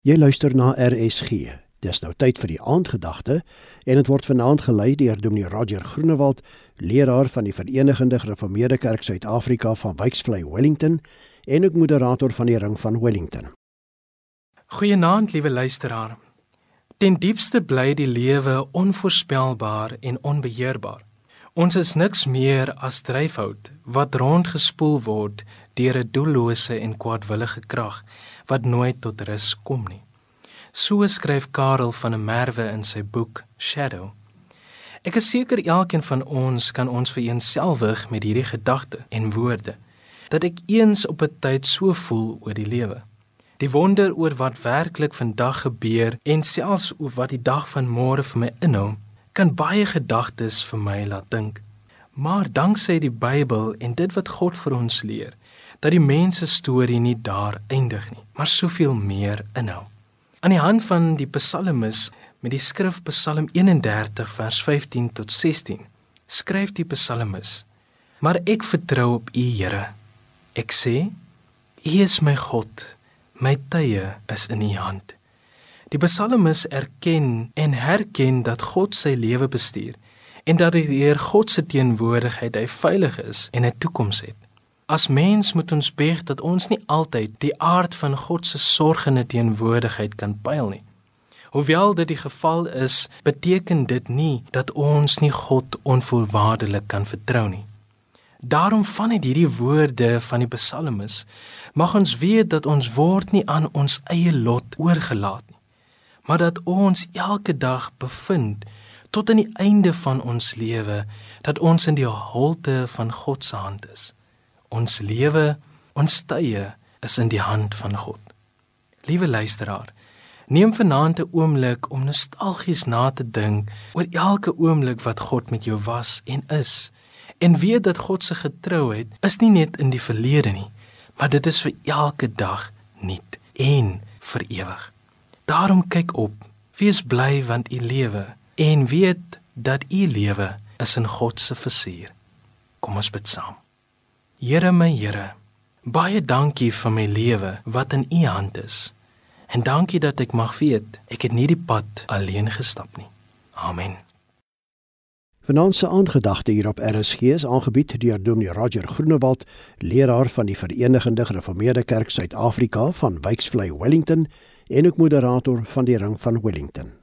Jy luister na RSG. Dis nou tyd vir die aandgedagte en dit word vanaand gelei deur Dominee Roger Groenewald, leraar van die Verenigde Gereformeerde Kerk Suid-Afrika van Wyksvlei Wellington en ook moderator van die Ring van Wellington. Goeienaand, liewe luisteraar. Ten diepste bly die lewe onvoorspelbaar en onbeheerbaar. Ons is niks meer as dryfhout wat rondgespoel word deur 'n doellose en kwaadwillige krag wat nooit tot rus kom nie. So skryf Karel van der Merwe in sy boek Shadow. Ek is seker elkeen van ons kan ons vereenselwig met hierdie gedagte en woorde dat ek eens op 'n tyd so voel oor die lewe. Die wonder oor wat werklik vandag gebeur en selfs oor wat die dag van môre vir my inhou, kan baie gedagtes vir my laat dink. Maar danksy die Bybel en dit wat God vir ons leer, dat die mens se storie nie daar eindig nie, maar soveel meer inhou. Aan die hand van die psalmis met die skrif Psalm 31 vers 15 tot 16 skryf die psalmis: Maar ek vertrou op U, Here. Ek sê: U is my God. My tye is in U hand. Die psalmis erken en herken dat God sy lewe bestuur en dat dit deur God se teenwoordigheid hy veilig is en 'n toekoms het. As mens moet ons beg dat ons nie altyd die aard van God se sorgende teenwoordigheid kan pyl nie. Hoewel dit die geval is, beteken dit nie dat ons nie God onvoorwaardelik kan vertrou nie. Daarom van uit hierdie woorde van die psalmis mag ons weet dat ons word nie aan ons eie lot oorgelaat nie, maar dat ons elke dag bevind tot aan die einde van ons lewe dat ons in die holte van God se hand is. Ons lewe, ons tye is in die hand van God. Liewe luisteraar, neem vanaand 'n oomblik om nostalgies na te dink oor elke oomblik wat God met jou was en is. En weet dat God se getrouheid is nie net in die verlede nie, maar dit is vir elke dag nuut en vir ewig. Daarom kyk op, wees bly want u lewe en weet dat u lewe is in God se versuur. Kom ons bid saam. Here my Here, baie dankie vir my lewe wat in U hand is. En dankie dat ek mag weet ek het nie die pad alleen gestap nie. Amen. Vanaand se aangedagte hier op RSG is aangebied deur Dominee Roger Groenewald, leraar van die Verenigde Gereformeerde Kerk Suid-Afrika van Wyksvlei Wellington en ook moderator van die Ring van Wellington.